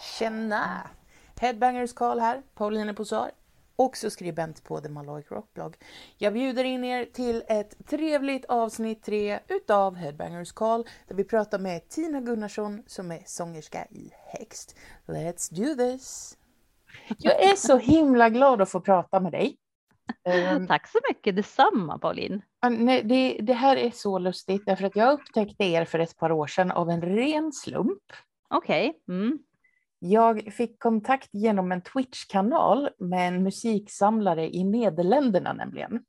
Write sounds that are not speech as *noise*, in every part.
Tjena! Headbangers Karl här, Pauline Posar, också skribent på The Maloic Rockblog. Jag bjuder in er till ett trevligt avsnitt 3 utav Headbangers Call där vi pratar med Tina Gunnarsson som är sångerska i Hext. Let's do this! Jag är så himla glad att få prata med dig. *laughs* Tack så mycket, detsamma Pauline. Nej, det, det, här är så lustigt därför att jag upptäckte er för ett par år sedan av en ren slump. Okej. Okay. Mm. Jag fick kontakt genom en Twitch-kanal med en musiksamlare i Nederländerna nämligen.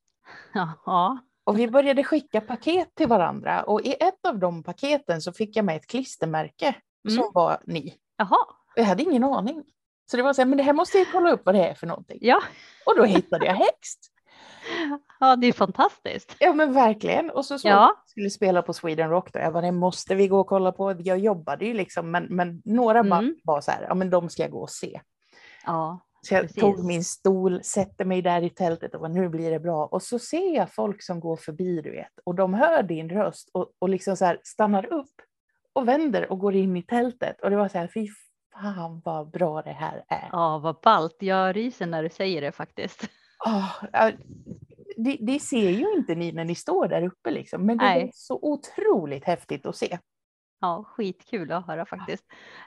Jaha. Och vi började skicka paket till varandra och i ett av de paketen så fick jag med ett klistermärke mm. som var ni. Jaha. Jag hade ingen aning. Så det var så här, men det här måste jag kolla upp vad det är för någonting. Ja. Och då hittade jag Hext. *laughs* Ja, det är fantastiskt. Ja, men verkligen. Och så, så ja. skulle spela på Sweden Rock då. Jag bara, det måste vi gå och kolla på. Jag jobbade ju liksom, men, men några mm. var så här, ja men de ska jag gå och se. Ja. Så jag precis. tog min stol, sätter mig där i tältet och bara, nu blir det bra. Och så ser jag folk som går förbi, du vet, och de hör din röst och, och liksom så här stannar upp och vänder och går in i tältet. Och det var så här, fy fan vad bra det här är. Ja, vad ballt. Jag ryser när du säger det faktiskt. *laughs* Oh, det, det, ser ju inte ni när ni står där uppe liksom, men det Nej. är så otroligt häftigt att se. Ja, skitkul att höra faktiskt.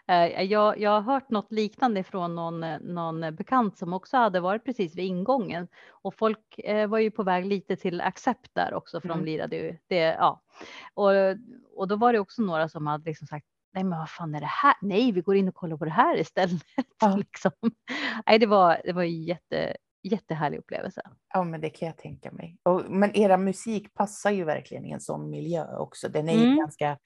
Eh, jag, jag har hört något liknande från någon, någon bekant som också hade varit precis vid ingången och folk eh, var ju på väg lite till Accept där också för mm. de lirade ju det. Ja. Och, och då var det också några som hade liksom sagt nej men vad fan är det här? Nej, vi går in och kollar på det här istället. Ja. *laughs* liksom. Nej, det var, det var jätte, jättehärlig upplevelse. Ja, men det kan jag tänka mig. Och, men era musik passar ju verkligen i en sån miljö också. Den är mm. ju ganska,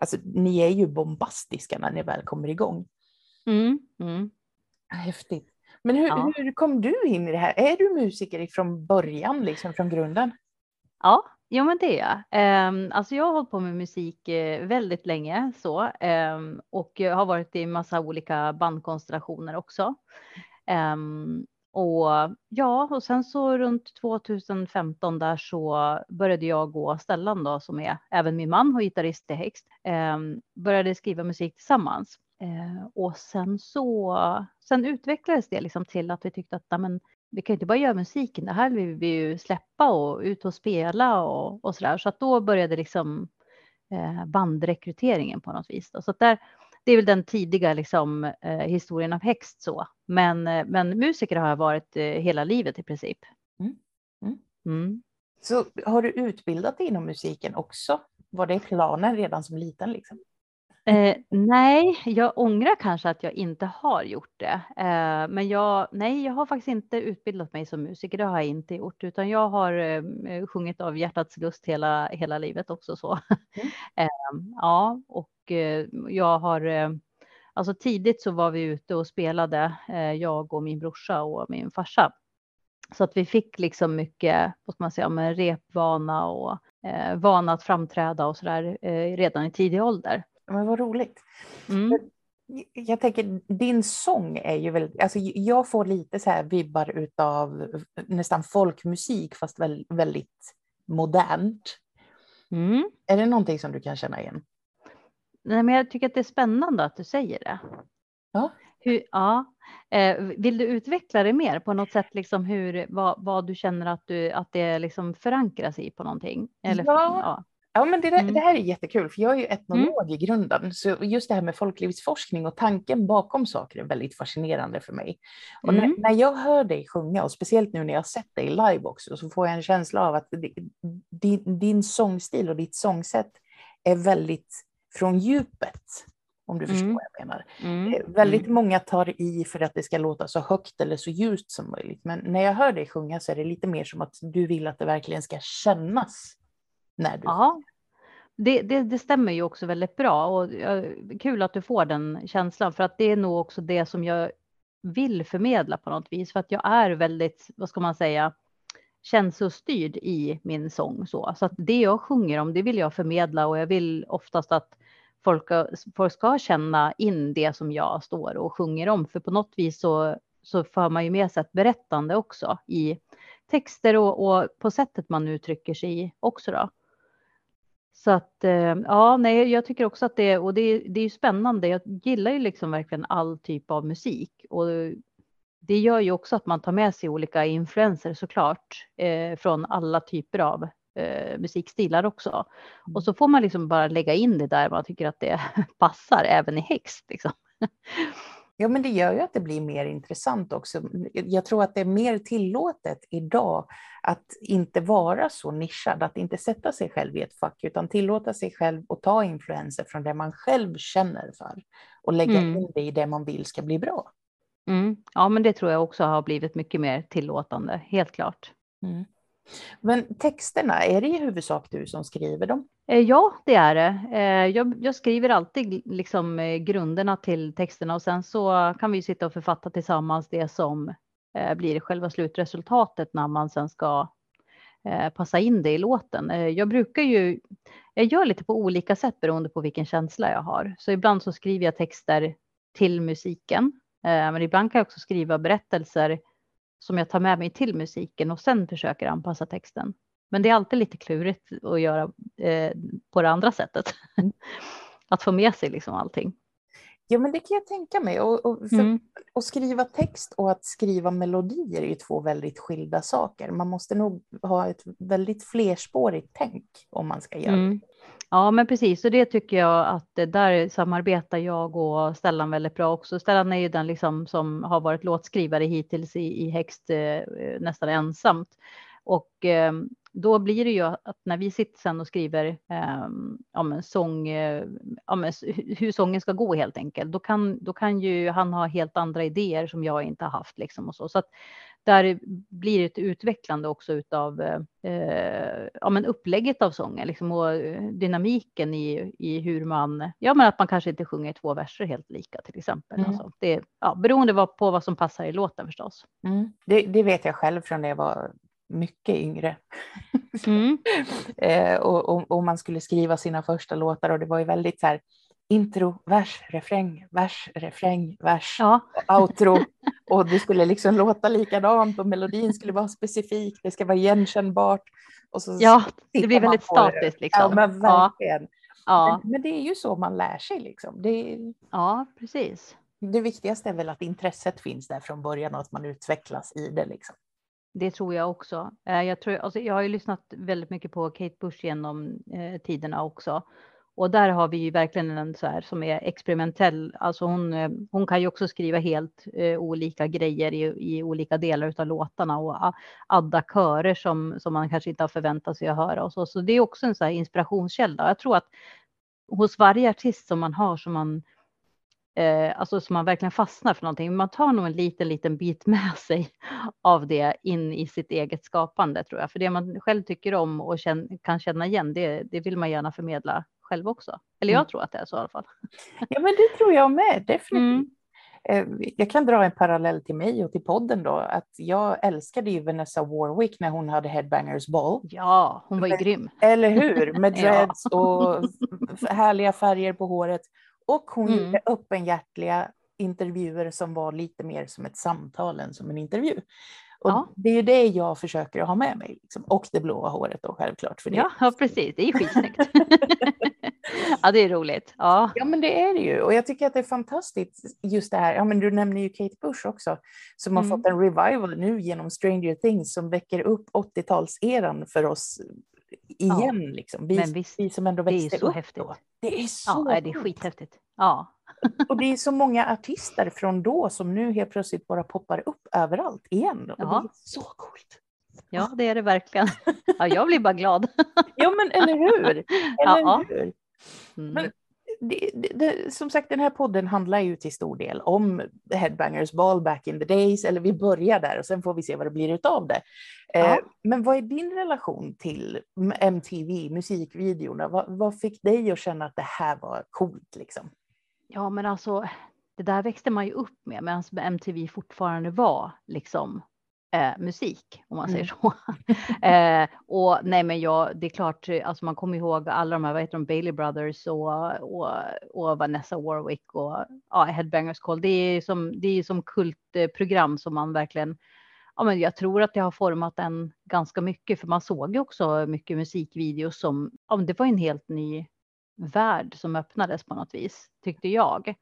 alltså ni är ju bombastiska när ni väl kommer igång. Mm. Mm. Häftigt. Men hur, ja. hur kom du in i det här? Är du musiker ifrån början, liksom från grunden? Ja, Jo, men det är jag. Um, alltså jag har hållit på med musik uh, väldigt länge så um, och jag har varit i massa olika bandkonstellationer också. Och ja, och sen så runt 2015 där så började jag gå Stellan då som är även min man och gitarrist i Hext. Ehm, började skriva musik tillsammans. Eh, och sen så sen utvecklades det liksom till att vi tyckte att men, vi kan inte bara göra musiken, det här vill vi ju släppa och ut och spela och, och så där. Så att då började liksom eh, bandrekryteringen på något vis. Då. Så att där, det är väl den tidiga liksom, eh, historien av Hext så. Men, eh, men musiker har jag varit eh, hela livet i princip. Mm. Mm. Mm. Så har du utbildat dig inom musiken också? Var det planen redan som liten? Liksom? Eh, nej, jag ångrar kanske att jag inte har gjort det. Eh, men jag, nej, jag har faktiskt inte utbildat mig som musiker. Det har jag inte gjort, utan jag har eh, sjungit av hjärtats lust hela, hela livet också så. Mm. *laughs* Eh, ja, och eh, jag har eh, Alltså tidigt så var vi ute och spelade, jag och min brorsa och min farsa. Så att vi fick liksom mycket, vad ska man säga, med repvana och eh, vana att framträda och sådär eh, redan i tidig ålder. Men vad roligt. Mm. Jag tänker, din sång är ju väldigt, alltså jag får lite så här vibbar utav nästan folkmusik fast väldigt modernt. Mm. Är det någonting som du kan känna igen? Nej, men jag tycker att det är spännande att du säger det. Ja. Hur, ja. Eh, vill du utveckla det mer på något sätt, liksom hur, vad, vad du känner att, du, att det liksom förankras i på någonting? Eller, ja. ja. Ja, men det, där, mm. det här är jättekul, för jag är ju etnolog mm. i grunden. Så just det här med folklivsforskning och tanken bakom saker är väldigt fascinerande för mig. Och mm. när, när, jag hör dig sjunga, och speciellt nu när jag sett dig live också, så får jag en känsla av att din, din sångstil och ditt sångsätt är väldigt från djupet. Om du förstår mm. vad jag menar. Mm. Eh, väldigt mm. många tar i för att det ska låta så högt eller så ljust som möjligt. Men när jag hör dig sjunga så är det lite mer som att du vill att det verkligen ska kännas när du ja, det, det, det, stämmer ju också väldigt bra och kul att du får den känslan för att det är nog också det som jag vill förmedla på något vis för att jag är väldigt, vad ska man säga, känslostyrd i min sång så. Så att det jag sjunger om, det vill jag förmedla och jag vill oftast att folk, folk ska känna in det som jag står och sjunger om. För på något vis så, så för man ju med sig ett berättande också i texter och, och på sättet man uttrycker sig i också då. Så att eh, ja, nej, jag tycker också att det och det, det är ju spännande. Jag gillar ju liksom verkligen all typ av musik och det gör ju också att man tar med sig olika influenser såklart eh, från alla typer av eh, musikstilar också. Mm. Och så får man liksom bara lägga in det där man tycker att det *laughs* passar även i häxt. Liksom. Ja, men det gör ju att det blir mer intressant också. Jag tror att det är mer tillåtet idag att inte vara så nischad, att inte sätta sig själv i ett fack, utan tillåta sig själv att ta influenser från det man själv känner för och lägga mm. in det i det man vill ska bli bra. Mm. Ja, men det tror jag också har blivit mycket mer tillåtande, helt klart. Mm. Men texterna, är det i huvudsak du som skriver dem? Eh, ja, det är det. Eh, jag, jag, skriver alltid liksom eh, grunderna till texterna och sen så kan vi sitta och författa tillsammans det som blir själva slutresultatet när man sen ska passa in det i låten. Jag brukar ju, jag gör lite på olika sätt beroende på vilken känsla jag har. Så ibland så skriver jag texter till musiken, men ibland kan jag också skriva berättelser som jag tar med mig till musiken och sen försöker anpassa texten. Men det är alltid lite klurigt att göra eh, på det andra sättet. Mm. *laughs* att få med sig liksom allting. Ja, men det kan jag tänka mig. Och, och för, mm. Att skriva text och att skriva melodier är ju två väldigt skilda saker. Man måste nog ha ett väldigt flerspårigt tänk om man ska göra mm. det. Ja, men precis. Och det tycker jag att där samarbetar jag och Stellan väldigt bra också. Stellan är ju den liksom som har varit låtskrivare hittills i, i Hext eh, nästan ensamt. Och eh, då blir det ju att när vi sitter sen och skriver eh, om sång, eh, om hur sången ska gå helt enkelt, då kan, då kan ju han ha helt andra idéer som jag inte har haft liksom och så. Så att där blir det ett utvecklande också utav eh, ja, men upplägget av sången liksom, och dynamiken i, i hur man, ja men att man kanske inte sjunger två verser helt lika till exempel. Mm. Alltså, det, ja, beroende på vad som passar i låten förstås. Mm. Det, det, vet jag själv från när jag var mycket yngre. *laughs* Mm. eh, och, och, och, man skulle skriva sina första låtar och det var ju väldigt så här intro, vers, refräng, vers, refräng, vers, ja. outro. *laughs* Och det skulle liksom låta likadant och melodin skulle vara specifik, det ska vara igenkännbart. Och så ja, det blir väldigt statiskt. Liksom. Ja, men verkligen. Ja. Men, men, det är ju så man lär sig. Liksom. Det, ja, precis. Det viktigaste är väl att intresset finns där från början och att man utvecklas i det. Liksom. Det tror jag också. Eh, jag, tror, alltså, jag har ju lyssnat väldigt mycket på Kate Bush genom eh, tiderna också. Och där har vi ju verkligen en så här som är experimentell. Alltså hon, eh, hon kan ju också skriva helt eh, olika grejer i, i olika delar av låtarna och adda körer som, som man kanske inte har förväntat sig att höra och så. Så det är också en så här inspirationskälla. Jag tror att hos varje artist som man har som man eh, alltså som man verkligen fastnar för någonting. Man tar nog en liten, liten bit med *laughs* sig av det in i sitt eget skapande tror jag. För det man själv tycker om och känn, kan känna igen, det, det vill man gärna förmedla själv också. Eller jag mm. tror att det är så i alla fall. *laughs* Ja, men det tror jag med, definitivt. Mm. Eh, jag kan dra en parallell till mig och till podden då, att jag älskade ju Vanessa Warwick när hon hade Headbangers Ball. Ja, hon var ju grym. Eller hur, *laughs* med dreads och härliga färger på håret. Och hon mm. gjorde öppenhjärtliga intervjuer som var lite mer som ett samtal än som en intervju. Och ja. Det är ju det jag försöker ha med mig. Liksom. Och det blåa håret då självklart. För det. Ja, ja, precis. Det är skitsnyggt. *laughs* ja, det är roligt. Ja. ja, men det är det ju. Och jag tycker att det är fantastiskt just det här. Ja, men du nämner ju Kate Bush också, som har mm. fått en revival nu genom Stranger Things som väcker upp 80-talseran för oss igen. Ja. Liksom. Vi, men visst, vi som ändå växte upp häftigt. då. Det är så Ja, det är skithäftigt. Ja. Och det är så många artister från då som nu helt plötsligt bara poppar upp överallt igen. Och ja. det är så coolt. Ja, det är det verkligen. Ja, jag blir bara glad. Ja, men eller hur? Eller ja. hur? Mm. Men det, det, som sagt, den här podden handlar ju till stor del om Headbangers Ball back in the days, eller vi börjar där och sen får vi se vad det blir utav det. Eh, ja. men vad är din relation till MTV, musikvideorna? Vad, vad, fick dig att känna att det här var coolt liksom? Ja, men alltså, det där växte man ju upp med medan MTV fortfarande var liksom eh, musik, om man säger mm. så. *laughs* eh, och nej, men ja, det är klart, alltså man kommer ihåg alla de här, vad heter de, Bailey Brothers och, och, och Vanessa Warwick och ja, Headbangers Call. Det är som, det är som kultprogram som man verkligen ja, men jag tror att det har format den ganska mycket, för man såg ju också mycket musikvideos som, ja, men det var en helt ny värld som öppnades på något vis, tyckte jag.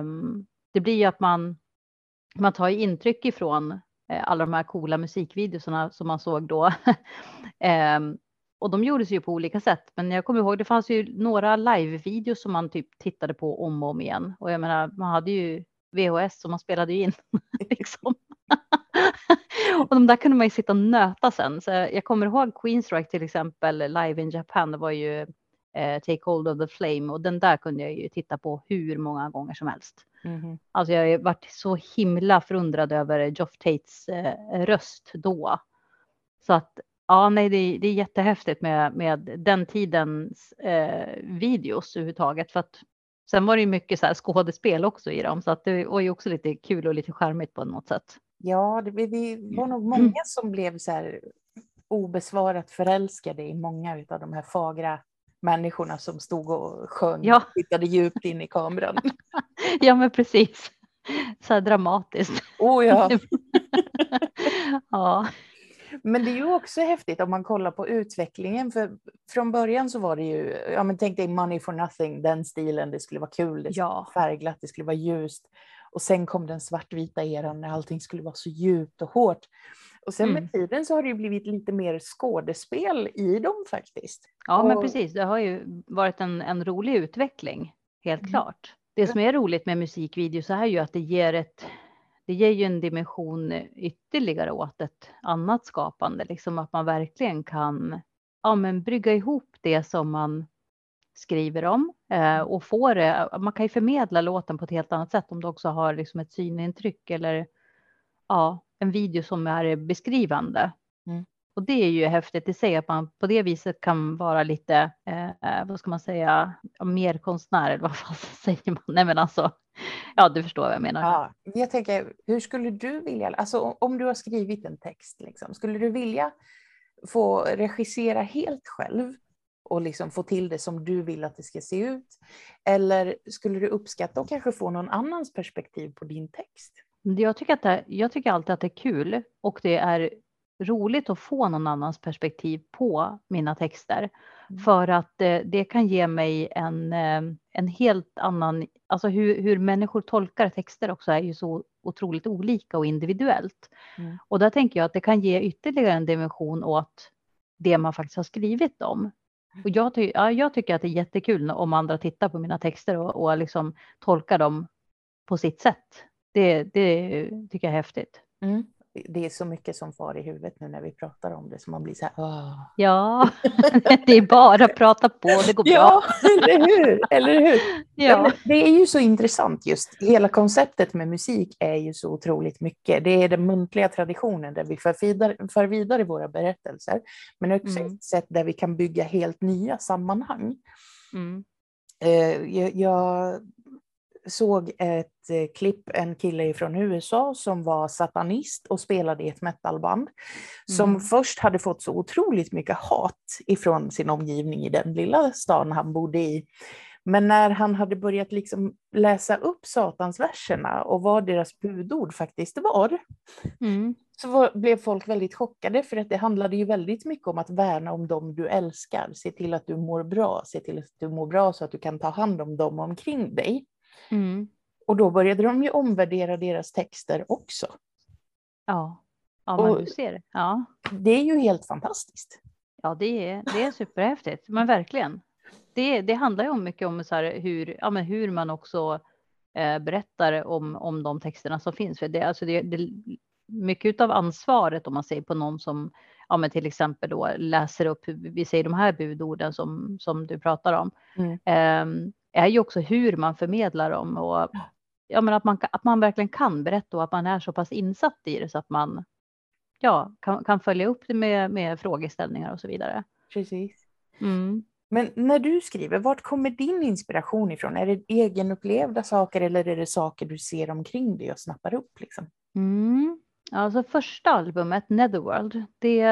Um, det blir ju att man, man tar intryck ifrån eh, Eh, alla de här coola musikvideorna som man såg då. *laughs* Ehm, och de gjordes ju på olika sätt, men jag kommer ihåg det fanns ju några live-videos som man typ tittade på om och om igen. Och jag menar, man hade ju VHS som man spelade in. *laughs* liksom. *laughs* och de där kunde man ju sitta och nöta sen. Så jag kommer ihåg Queensrÿche till exempel, live in Japan, det var ju eh, Take Hold of the Flame och den där kunde jag ju titta på hur många gånger som helst. Mm. Alltså jag har varit så himla förundrad över Geoff Tates eh, röst då. Så att ja, nej, det, det är jättehäftigt med, med den tidens eh, videos överhuvudtaget. För att sen var det ju mycket så här skådespel också i dem, så att det var ju också lite kul och lite charmigt på något sätt. Ja, det, det var nog många mm. som blev så här obesvarat förälskade i många av de här fagra människorna som stod och sjöng ja. och tittade djupt in i kameran. *laughs* ja, men precis. Så här dramatiskt. Oh ja. *laughs* ja. Men det är ju också häftigt om man kollar på utvecklingen. För från början så var det ju, ja men tänk dig Money for nothing, den stilen, det skulle vara kul, det skulle ja. vara färgglatt, det skulle vara ljust. Och sen kom den svartvita eran när allting skulle vara så djupt och hårt. Och sen mm. med tiden så har det ju blivit lite mer skådespel i dem faktiskt. Ja, och... men precis. Det har ju varit en, en rolig utveckling, helt mm. klart. Det som är roligt med musikvideos är ju att det ger ett det ger ju en dimension ytterligare åt ett annat skapande, liksom att man verkligen kan ja, men brygga ihop det som man skriver om eh, och få det. Man kan ju förmedla låten på ett helt annat sätt om du också har liksom ett synintryck eller ja, en video som är beskrivande. Mm. Och det är ju häftigt i sig att man på det viset kan vara lite, eh, vad ska man säga, mer konstnär eller vad fan *laughs* säger man? Nej men alltså, ja du förstår vad jag menar. Ja, jag tänker, hur skulle du vilja, alltså om du har skrivit en text, liksom, skulle du vilja få regissera helt själv och liksom få till det som du vill att det ska se ut? Eller skulle du uppskatta och kanske få någon annans perspektiv på din text? Jag tycker, att det, jag tycker alltid att det är kul och det är roligt att få någon annans perspektiv på mina texter. Mm. För att eh, det kan ge mig en, eh, en helt annan, alltså hur, hur människor tolkar texter också är ju så otroligt olika och individuellt. Mm. Och där tänker jag att det kan ge ytterligare en dimension åt det man faktiskt har skrivit om. Och jag, ty ja, jag tycker att det är jättekul om andra tittar på mina texter och, och liksom tolkar dem på sitt sätt. Det, det tycker jag är häftigt. Mm det är så mycket som far i huvudet nu när vi pratar om det så man blir så här. Åh. Ja, *laughs* det är bara att prata på, det går bra. Ja, *laughs* eller hur? Eller hur? Ja. Det är ju så intressant just, hela konceptet med musik är ju så otroligt mycket. Det är den muntliga traditionen där vi för vidare, för vidare våra berättelser, men också mm. ett sätt där vi kan bygga helt nya sammanhang. Mm. Eh, jag, jag såg ett eh, klipp, en kille från USA som var satanist och spelade i ett metalband. Som mm. först hade fått så otroligt mycket hat ifrån sin omgivning i den lilla stan han bodde i. Men när han hade börjat liksom läsa upp satansverserna och vad deras budord faktiskt var, mm. så var, blev folk väldigt chockade för att det handlade ju väldigt mycket om att värna om dem du älskar, se till att du mår bra, se till att du mår bra så att du kan ta hand om dem omkring dig. Mm. Och då började de ju omvärdera deras texter också. Ja, ja men och du ser. Ja. Det är ju helt fantastiskt. Ja, det är, det är superhäftigt, men verkligen. Det, det handlar ju om mycket om så här hur, ja, men hur man också eh, berättar om, om de texterna som finns. För det, alltså det, det, mycket av ansvaret om man säger på någon som ja, men till exempel då läser upp, vi säger de här budorden som, som du pratar om. Mm. Eh, är ju också hur man förmedlar dem och ja, men att, man, att man verkligen kan berätta och att man är så pass insatt i det så att man ja, kan, kan följa upp det med, med frågeställningar och så vidare. Precis. Mm. Men när du skriver, vart kommer din inspiration ifrån? Är det egenupplevda saker eller är det saker du ser omkring dig och snappar upp? Liksom? Mm. Alltså första albumet, Netherworld, det,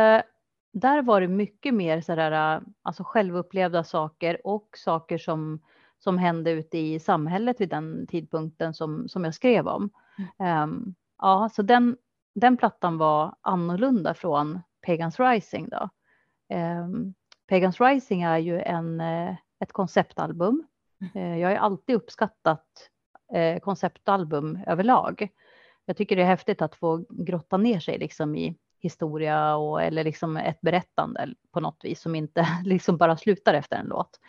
där var det mycket mer sådär, alltså självupplevda saker och saker som som hände ute i samhället vid den tidpunkten som, som jag skrev om. Um, ja, så den, den plattan var annorlunda från Pagans Rising då. Um, Pagans Rising är ju en, uh, ett konceptalbum. Uh, jag har alltid uppskattat uh, konceptalbum överlag. Jag tycker det är häftigt att få grotta ner sig liksom i historia och, eller liksom ett berättande på något vis som inte *laughs* liksom bara slutar efter en låt.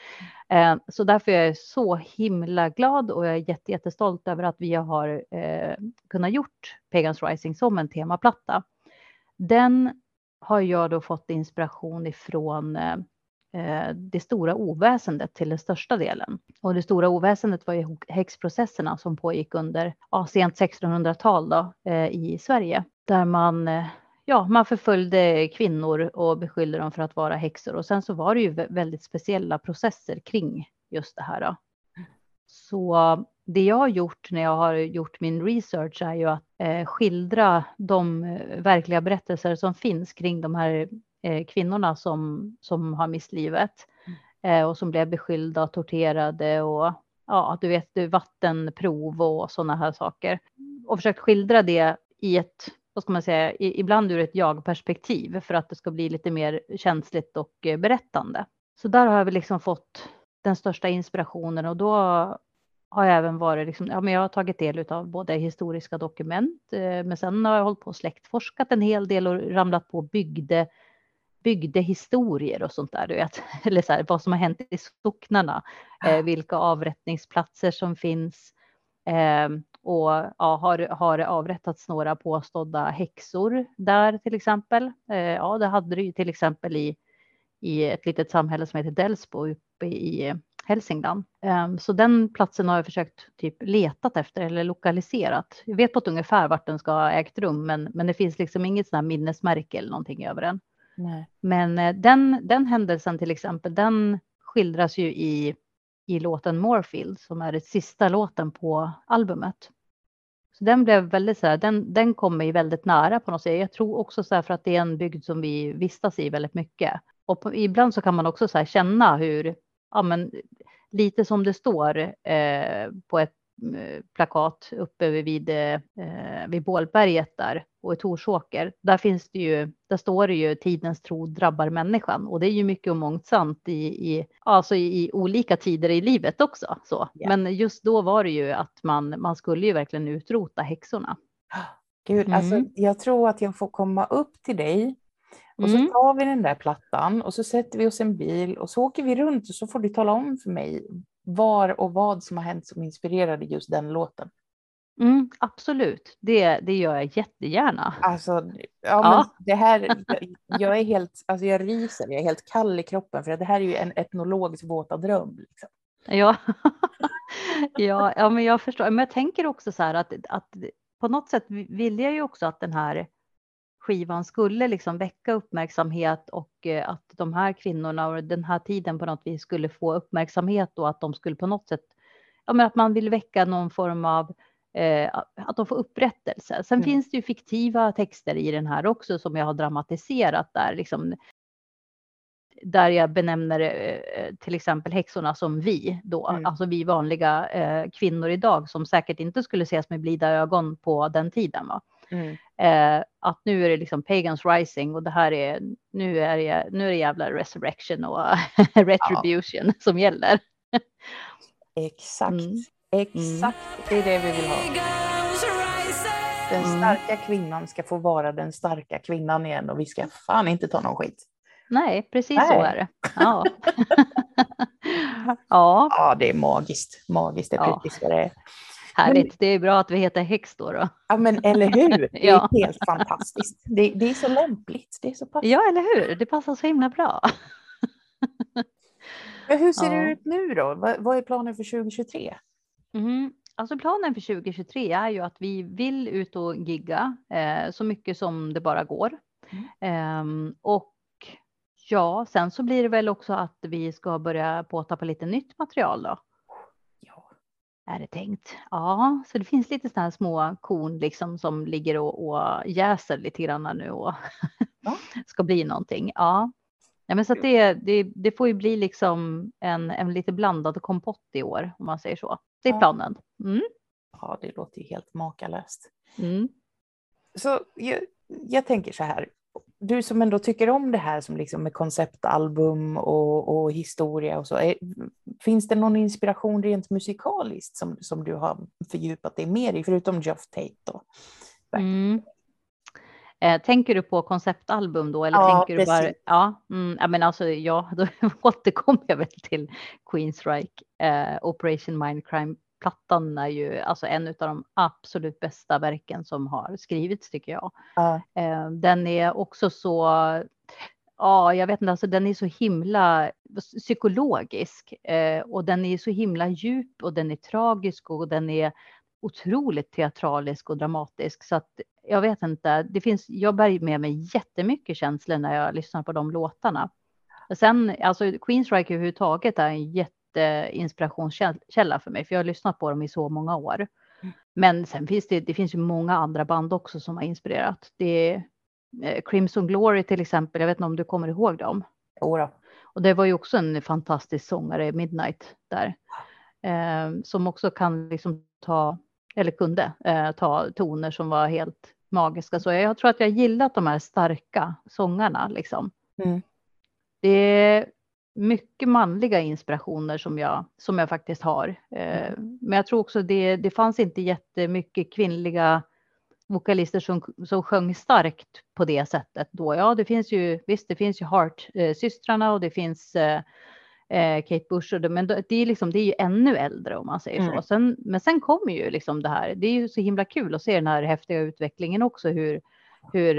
Eh, så därför är jag så himla glad och jag är jätte, jättestolt över att vi har eh, kunnat gjort Pagans Rising som en temaplatta. Den har jag då fått inspiration ifrån eh, eh det stora oväsendet till den största delen. Och det stora oväsendet var ju häxprocesserna som pågick under ja, sent 1600-tal då, eh, i Sverige. Där man eh, ja, man förföljde kvinnor och beskyllde dem för att vara häxor. Och sen så var det ju väldigt speciella processer kring just det här. Då. Så det jag har gjort när jag har gjort min research är ju att eh, skildra de eh, verkliga berättelser som finns kring de här eh, kvinnorna som, som har mist livet mm. eh, och som blev beskyllda torterade och ja, du vet, vattenprov och sådana här saker. Och försökt skildra det i ett vad ska man säga, ibland ur ett jag-perspektiv för att det ska bli lite mer känsligt och eh, berättande. Så där har jag väl liksom fått den största inspirationen och då har jag även varit, liksom, ja, men jag har tagit del av både historiska dokument, eh, men sen har jag hållit på och släktforskat en hel del och ramlat på bygde, bygde historier och sånt där, du vet, *laughs* eller så här, vad som har hänt i socknarna, eh, vilka avrättningsplatser som finns, och ja, har, har avrättats några påstådda häxor där till exempel. Eh, ja, det hade det ju till exempel i, i ett litet samhälle som heter Delsbo uppe i Hälsingland. Um, så den platsen har jag försökt typ letat efter eller lokaliserat. Jag vet på ett ungefär vart den ska ha ägt rum, men, men det finns liksom inget sånt minnesmärke eller någonting över den. Nej. Men uh, den, den händelsen till exempel, den skildras ju i, i låten Morefield som är den sista låten på albumet. Så den blev väldigt så här, den, den kom mig väldigt nära på något sätt. Jag tror också så här för att det är en bygd som vi vistas i väldigt mycket. Och på, ibland så kan man också så här känna hur, ja men lite som det står eh, på ett plakat uppe vid, eh, vid Bålberget där och i Torsåker. Där finns det ju, där står det ju tidens tro drabbar människan och det är ju mycket och mångt sant i, i, alltså i, olika tider i livet också. Så. Yeah. Men just då var det ju att man, man skulle ju verkligen utrota häxorna. Gud, alltså, mm. alltså jag tror att jag får komma upp till dig och så mm. tar vi den där plattan och så sätter vi oss i en bil och så åker vi runt och så får du tala om för mig var och vad som har hänt som inspirerade just den låten. Mm, absolut, det, det gör jag jättegärna. Alltså, ja, ja. Men det här, jag är helt, alltså jag ryser, jag är helt kall i kroppen för det här är ju en etnologs våta dröm. Liksom. Ja. *laughs* ja, ja, men jag förstår. Men jag tänker också så här att, att på något sätt vill jag ju också att den här skivan skulle liksom väcka uppmärksamhet och eh, att de här kvinnorna och den här tiden på något vis skulle få uppmärksamhet och att de skulle på något sätt, ja men att man vill väcka någon form av eh, att de får upprättelse. Sen mm. finns det ju fiktiva texter i den här också som jag har dramatiserat där, liksom, där jag benämner eh, till exempel häxorna som vi då, mm. alltså vi vanliga eh, kvinnor idag som säkert inte skulle ses med blida ögon på den tiden. Va? Mm. Eh, att nu är det liksom Pagans Rising och det här är, nu är det, nu är det jävla Resurrection och *laughs* Retribution ja. som gäller. Exakt, mm. exakt. Mm. Det är det vi vill ha. Den mm. starka kvinnan ska få vara den starka kvinnan igen och vi ska fan inte ta någon skit. Nej, precis Nej. så är det. Ja. *laughs* ja. *laughs* ja, det är magiskt. Magiskt, det är ja. precis vad det är. Härligt, men, det är bra att vi heter Häx då. då. Ja, men eller hur? *laughs* Det är ja. helt fantastiskt. Det, det, är så lämpligt. Det är så passande. Ja, eller hur? Det passar så himla bra. men hur ser ja. det ut nu då? Vad, vad är planen för 2023? Mm. Alltså planen för 2023 är ju att vi vill ut och gigga eh, så mycket som det bara går. Mm. Eh, och ja, sen så blir det väl också att vi ska börja påta på lite nytt material då är det tänkt. Ja, så det finns lite sådana små korn liksom som ligger och, och jäser lite grann nu och ja. *laughs* ska bli någonting. Ja, ja men så att det, det, det får ju bli liksom en, en lite blandad kompott i år om man säger så. Det är planen. Mm. Ja, det låter ju helt makalöst. Mm. Så jag, jag tänker så här, du som ändå tycker om det här som liksom med konceptalbum och, och historia och så, är, finns det någon inspiration rent musikaliskt som, som du har fördjupat dig mer i, förutom Geoff Tate då? Mm. Eh, tänker du på konceptalbum då? Eller ja, tänker du bara, ja, mm, ja, men alltså, ja, *laughs* då återkommer jag väl till Queensryche, eh, Operation Mindcrime plattan är ju alltså en av de absolut bästa verken som har skrivits tycker jag. Ja. Eh, den är också så, ja jag vet inte, alltså den är så himla psykologisk eh, och den är så himla djup och den är tragisk och den är otroligt teatralisk och dramatisk så att jag vet inte, det finns, jag bär med mig jättemycket känslor när jag lyssnar på de låtarna. Sen, alltså Queensryche överhuvudtaget är en jätte inspirationskälla för mig, för jag har lyssnat på dem i så många år. Mm. Men sen finns det, det finns ju många andra band också som har inspirerat. Det är eh, Crimson Glory till exempel, jag vet inte om du kommer ihåg dem? Jodå. Och det var ju också en fantastisk sångare, Midnight, där. Eh, som också kan liksom ta, eller kunde eh, ta toner som var helt magiska. Så jag tror att jag gillat de här starka sångarna liksom. Mm. Det mycket manliga inspirationer som jag, som jag faktiskt har. Eh, mm. men jag tror också det, det fanns inte jättemycket kvinnliga vokalister som, som sjöng starkt på det sättet då. Ja, det finns ju, visst, det finns ju Hart-systrarna eh, och det finns eh, Kate Bush, och det, men det är, liksom, det är ju ännu äldre om man säger mm. så. Sen, men sen kommer ju liksom det här, det är ju så himla kul att se den här häftiga utvecklingen också, hur, hur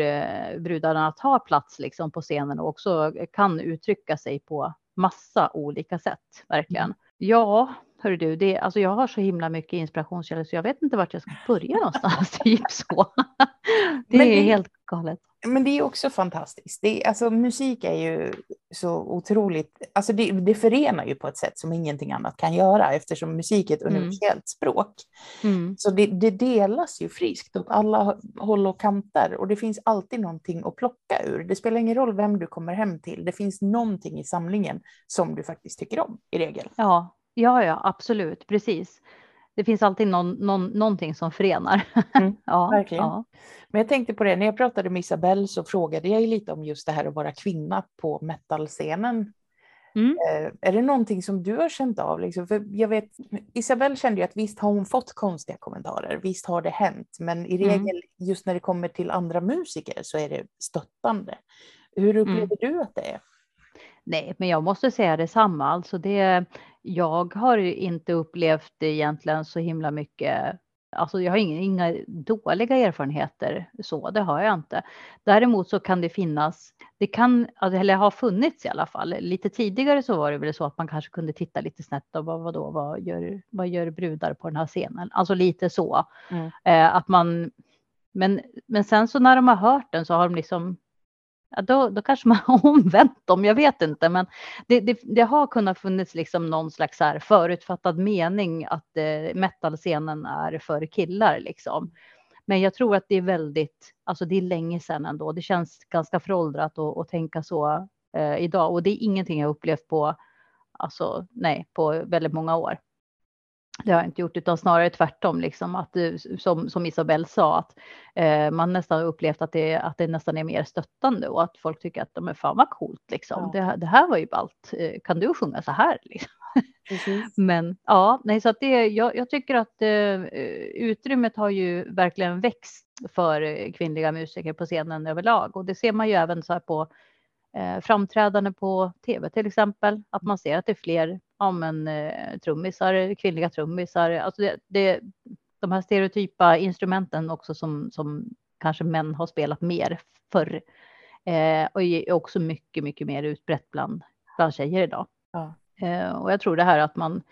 brudarna tar plats liksom på scenen och också kan uttrycka sig på massa olika sätt, verkligen. Mm. Ja, hör du, det, alltså jag har så himla mycket inspirationskällor så jag vet inte vart jag ska börja någonstans. *laughs* typ så. *laughs* Det är helt galet. Men det är också fantastiskt. Det, alltså, musik är ju så otroligt, alltså det, det förenar ju på ett sätt som ingenting annat kan göra eftersom musik är ett mm. universellt språk. Mm. Så det, det, delas ju friskt åt alla håll och kanter och det finns alltid någonting att plocka ur. Det spelar ingen roll vem du kommer hem till, det finns någonting i samlingen som du faktiskt tycker om i regel. Ja, ja, ja absolut, precis det finns alltid någon, någon, någonting som förenar. Mm, *laughs* ja, verkligen. Ja. Men jag tänkte på det, när jag pratade med Isabelle så frågade jag lite om just det här att vara kvinna på metalscenen. Mm. Eh, är det någonting som du har känt av? Liksom? För jag vet, Isabelle kände ju att visst har hon fått konstiga kommentarer, visst har det hänt, men i mm. regel mm. just när det kommer till andra musiker så är det stöttande. Hur upplever mm. du att det är? Nej, men jag måste säga detsamma. Alltså det, jag har inte upplevt egentligen så himla mycket Alltså jag har inga, inga dåliga erfarenheter så, det har jag inte. Däremot så kan det finnas, det kan, eller har funnits i alla fall. Lite tidigare så var det väl så att man kanske kunde titta lite snett och vad, vadå, vad gör, vad gör brudar på den här scenen? Alltså lite så. Mm. Eh, att man, men, men sen så när de har hört den så har de liksom ja, då, då kanske man har *laughs* omvänt dem, jag vet inte, men det, det, det har kunnat funnits liksom någon slags här förutfattad mening att eh, metalscenen är för killar liksom. Men jag tror att det är väldigt, alltså det är länge sedan ändå. Det känns ganska föråldrat att, att tänka så eh, idag och det är ingenting jag upplevt på, alltså nej, på väldigt många år. Det har jag inte gjort, utan snarare tvärtom, liksom att som, som Isabelle sa, att eh, man nästan upplevt att det, att det nästan är mer stöttande och att folk tycker att de är fan vad coolt liksom. Ja. Det, det, här var ju ballt. Eh, kan du sjunga så här? Liksom? *laughs* Men ja, nej, så att det, jag, jag tycker att eh, utrymmet har ju verkligen växt för kvinnliga musiker på scenen överlag och det ser man ju även så här på eh, framträdande på tv till exempel, att man ser att det är fler ja, men, eh, trummisar, kvinnliga trummisar, alltså det, det, de här stereotypa instrumenten också som, som kanske män har spelat mer förr eh, och är också mycket, mycket mer utbrett bland, bland tjejer idag. Ja. Eh, och jag tror det här att man,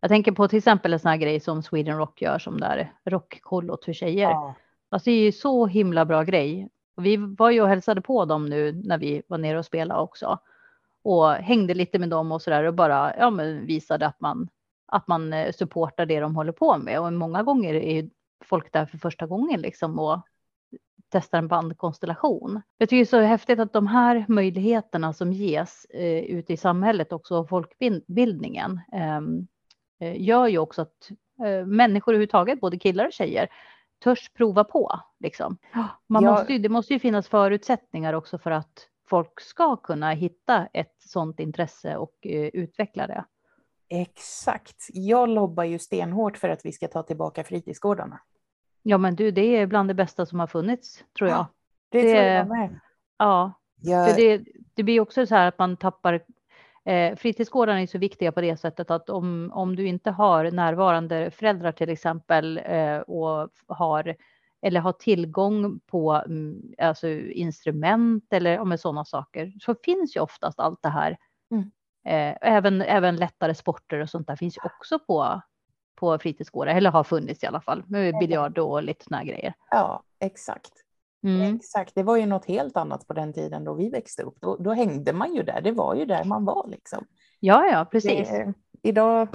jag tänker på till exempel en sån här grej som Sweden Rock gör som där rockkollot för tjejer. Ja. Alltså det är ju så himla bra grej och vi var ju och hälsade på dem nu när vi var nere och spelade också. Och hängde lite med dem och sådär och bara ja, men visade att man, att man eh, supportar det de håller på med. Och många gånger är folk där för första gången liksom och testar en bandkonstellation. Jag tycker det är så häftigt att de här möjligheterna som ges eh, ute i samhället också av folkbildningen ehm, eh, gör ju också att eh, människor överhuvudtaget, både killar och tjejer, törs prova på. Liksom. Man jag... måste ju, det måste ju finnas förutsättningar också för att folk ska kunna hitta ett sådant intresse och uh, utveckla det. Exakt. Jag lobbar ju stenhårt för att vi ska ta tillbaka fritidsgårdarna. Ja, men du, det är bland det bästa som har funnits, tror jag. Ja, det, det tror jag med. Ja, jag... för det, det blir också så här att man tappar Eh, fritidsgårdarna är så viktiga på det sättet att om, om du inte har närvarande föräldrar till exempel eh, och har eller har tillgång på mm, alltså, instrument eller om sådana saker så finns ju oftast allt det här. Mm. Eh, även, även lättare sporter och sånt där finns ju också på, på fritidsgårdar eller har funnits i alla fall med biljard och lite sådana grejer. Ja, exakt. Mm. Exakt, det var ju något helt annat på den tiden då vi växte upp. Då, då hängde man ju där, det var ju där man var liksom. Ja, ja, precis. Det, idag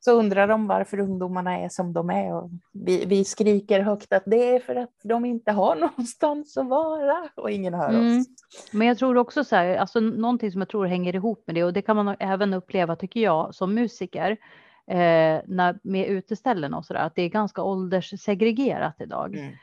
så undrar de varför ungdomarna är som de är och vi, vi skriker högt att det är för att de inte har *laughs* någonstans att vara och ingen hör mm. oss. Men jag tror också så här, alltså någonting som jag tror hänger ihop med det och det kan man även uppleva tycker jag som musiker eh, när, med uteställen och så där, att det är ganska ålderssegregerat idag. Mm.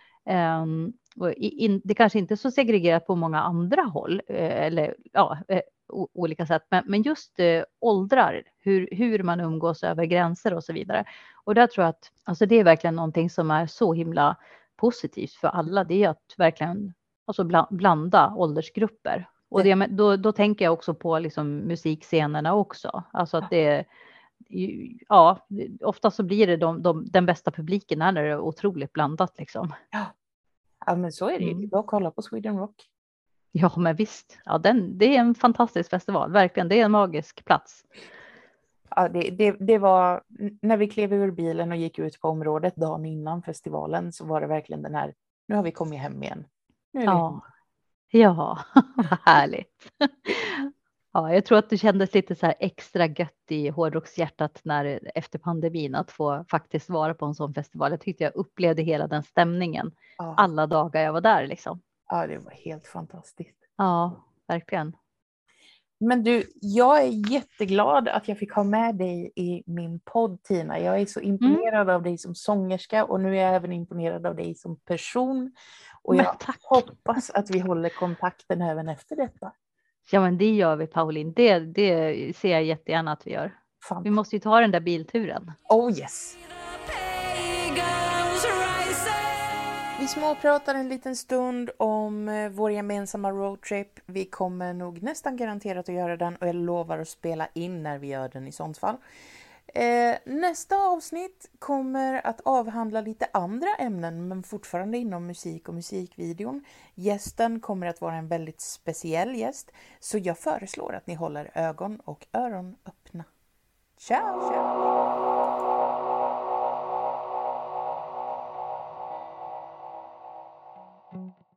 Um, in, det kanske inte är så segregerat på många andra håll, eh, eller ja, eh, olika sätt, men, men just eh, åldrar, hur, hur man umgås över gränser och så vidare. Och där tror jag att alltså det är verkligen någonting som är så himla positivt för alla. Det är att verkligen alltså blanda åldersgrupper. Och det, då, då tänker jag också på liksom musikscenerna också. Alltså att det ja, ofta så blir det de, de, den bästa publiken när det är otroligt blandat liksom. Ja, Ja, men så är det ju. Mm. Bara kolla på Sweden Rock. Ja, men visst. Ja, den, det är en fantastisk festival, verkligen. Det är en magisk plats. Ja, det, det, det var när vi klev ur bilen och gick ut på området dagen innan festivalen så var det verkligen den här, nu har vi kommit hem igen. Nu ja. ja, *laughs* vad härligt. Ja, jag tror att det kändes lite så här extra gött i hårdrockshjärtat när efter pandemin att få faktiskt vara på en sån festival. Jag tyckte jag upplevde hela den stämningen ja. alla dagar jag var där liksom. Ja, det var helt fantastiskt. Ja, verkligen. Men du, jag är jätteglad att jag fick ha med dig i min podd Tina. Jag är så mm. imponerad mm. av dig som sångerska och nu är jag även imponerad av dig som person. Och jag hoppas att vi håller kontakten även efter detta. Ja, men det gör vi Pauline. Det, det ser jag jättegärna att vi gör. Fan. Vi måste ju ta den där bilturen. Oh yes. Vi småpratar en liten stund om eh, vår gemensamma roadtrip. Vi kommer nog nästan garanterat att göra den och jag lovar att spela in när vi gör den i sånt fall. Eh, nästa avsnitt kommer att avhandla lite andra ämnen men fortfarande inom musik och musikvideon. Gästen kommer att vara en väldigt speciell gäst så jag föreslår att ni håller ögon och öron öppna. Ciao! ciao.